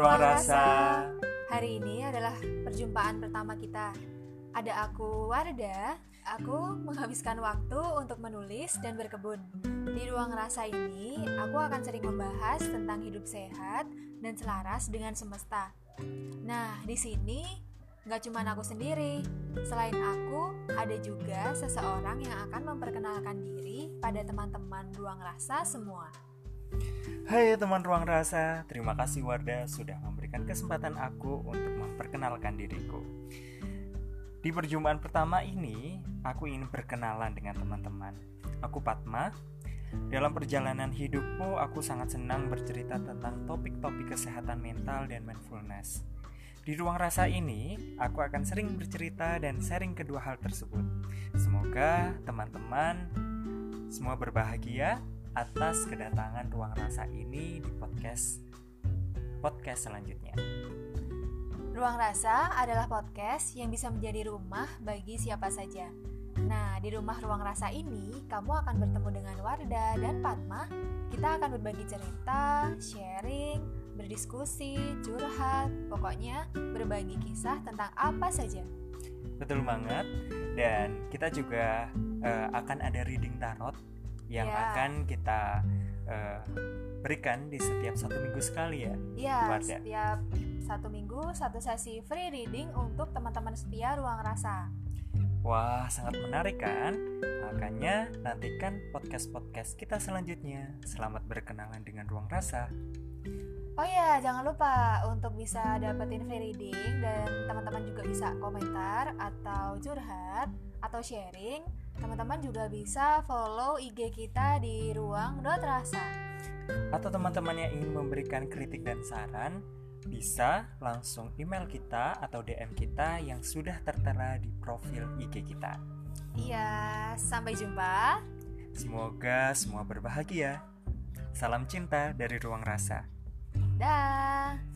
Ruang Rasa. Hari ini adalah perjumpaan pertama kita. Ada aku, Warda. Aku menghabiskan waktu untuk menulis dan berkebun. Di ruang rasa ini, aku akan sering membahas tentang hidup sehat dan selaras dengan semesta. Nah, di sini nggak cuma aku sendiri. Selain aku, ada juga seseorang yang akan memperkenalkan diri pada teman-teman ruang rasa semua. Hai teman ruang rasa, terima kasih Wardah sudah memberikan kesempatan aku untuk memperkenalkan diriku. Di perjumpaan pertama ini, aku ingin berkenalan dengan teman-teman. Aku Patma. Dalam perjalanan hidupku, aku sangat senang bercerita tentang topik-topik kesehatan mental dan mindfulness. Di ruang rasa ini, aku akan sering bercerita dan sharing kedua hal tersebut. Semoga teman-teman semua berbahagia atas kedatangan ruang rasa ini di podcast podcast selanjutnya. Ruang Rasa adalah podcast yang bisa menjadi rumah bagi siapa saja. Nah, di rumah Ruang Rasa ini, kamu akan bertemu dengan Warda dan Padma. Kita akan berbagi cerita, sharing, berdiskusi, curhat, pokoknya berbagi kisah tentang apa saja. Betul banget. Dan kita juga uh, akan ada reading tarot yang Ya. akan kita uh, berikan di setiap satu minggu sekali ya. Iya, Warda. setiap satu minggu satu sesi free reading untuk teman-teman setia Ruang Rasa. Wah, sangat menarik kan? Makanya nantikan podcast-podcast kita selanjutnya. Selamat berkenalan dengan ruang rasa. Oh ya, jangan lupa untuk bisa dapetin free reading dan teman-teman juga bisa komentar atau curhat atau sharing. Teman-teman juga bisa follow IG kita di ruang dot rasa. Atau teman-teman yang ingin memberikan kritik dan saran, bisa langsung email kita atau DM kita yang sudah tertera di profil IG kita. Iya, sampai jumpa. Semoga semua berbahagia. Salam cinta dari ruang rasa. Dah.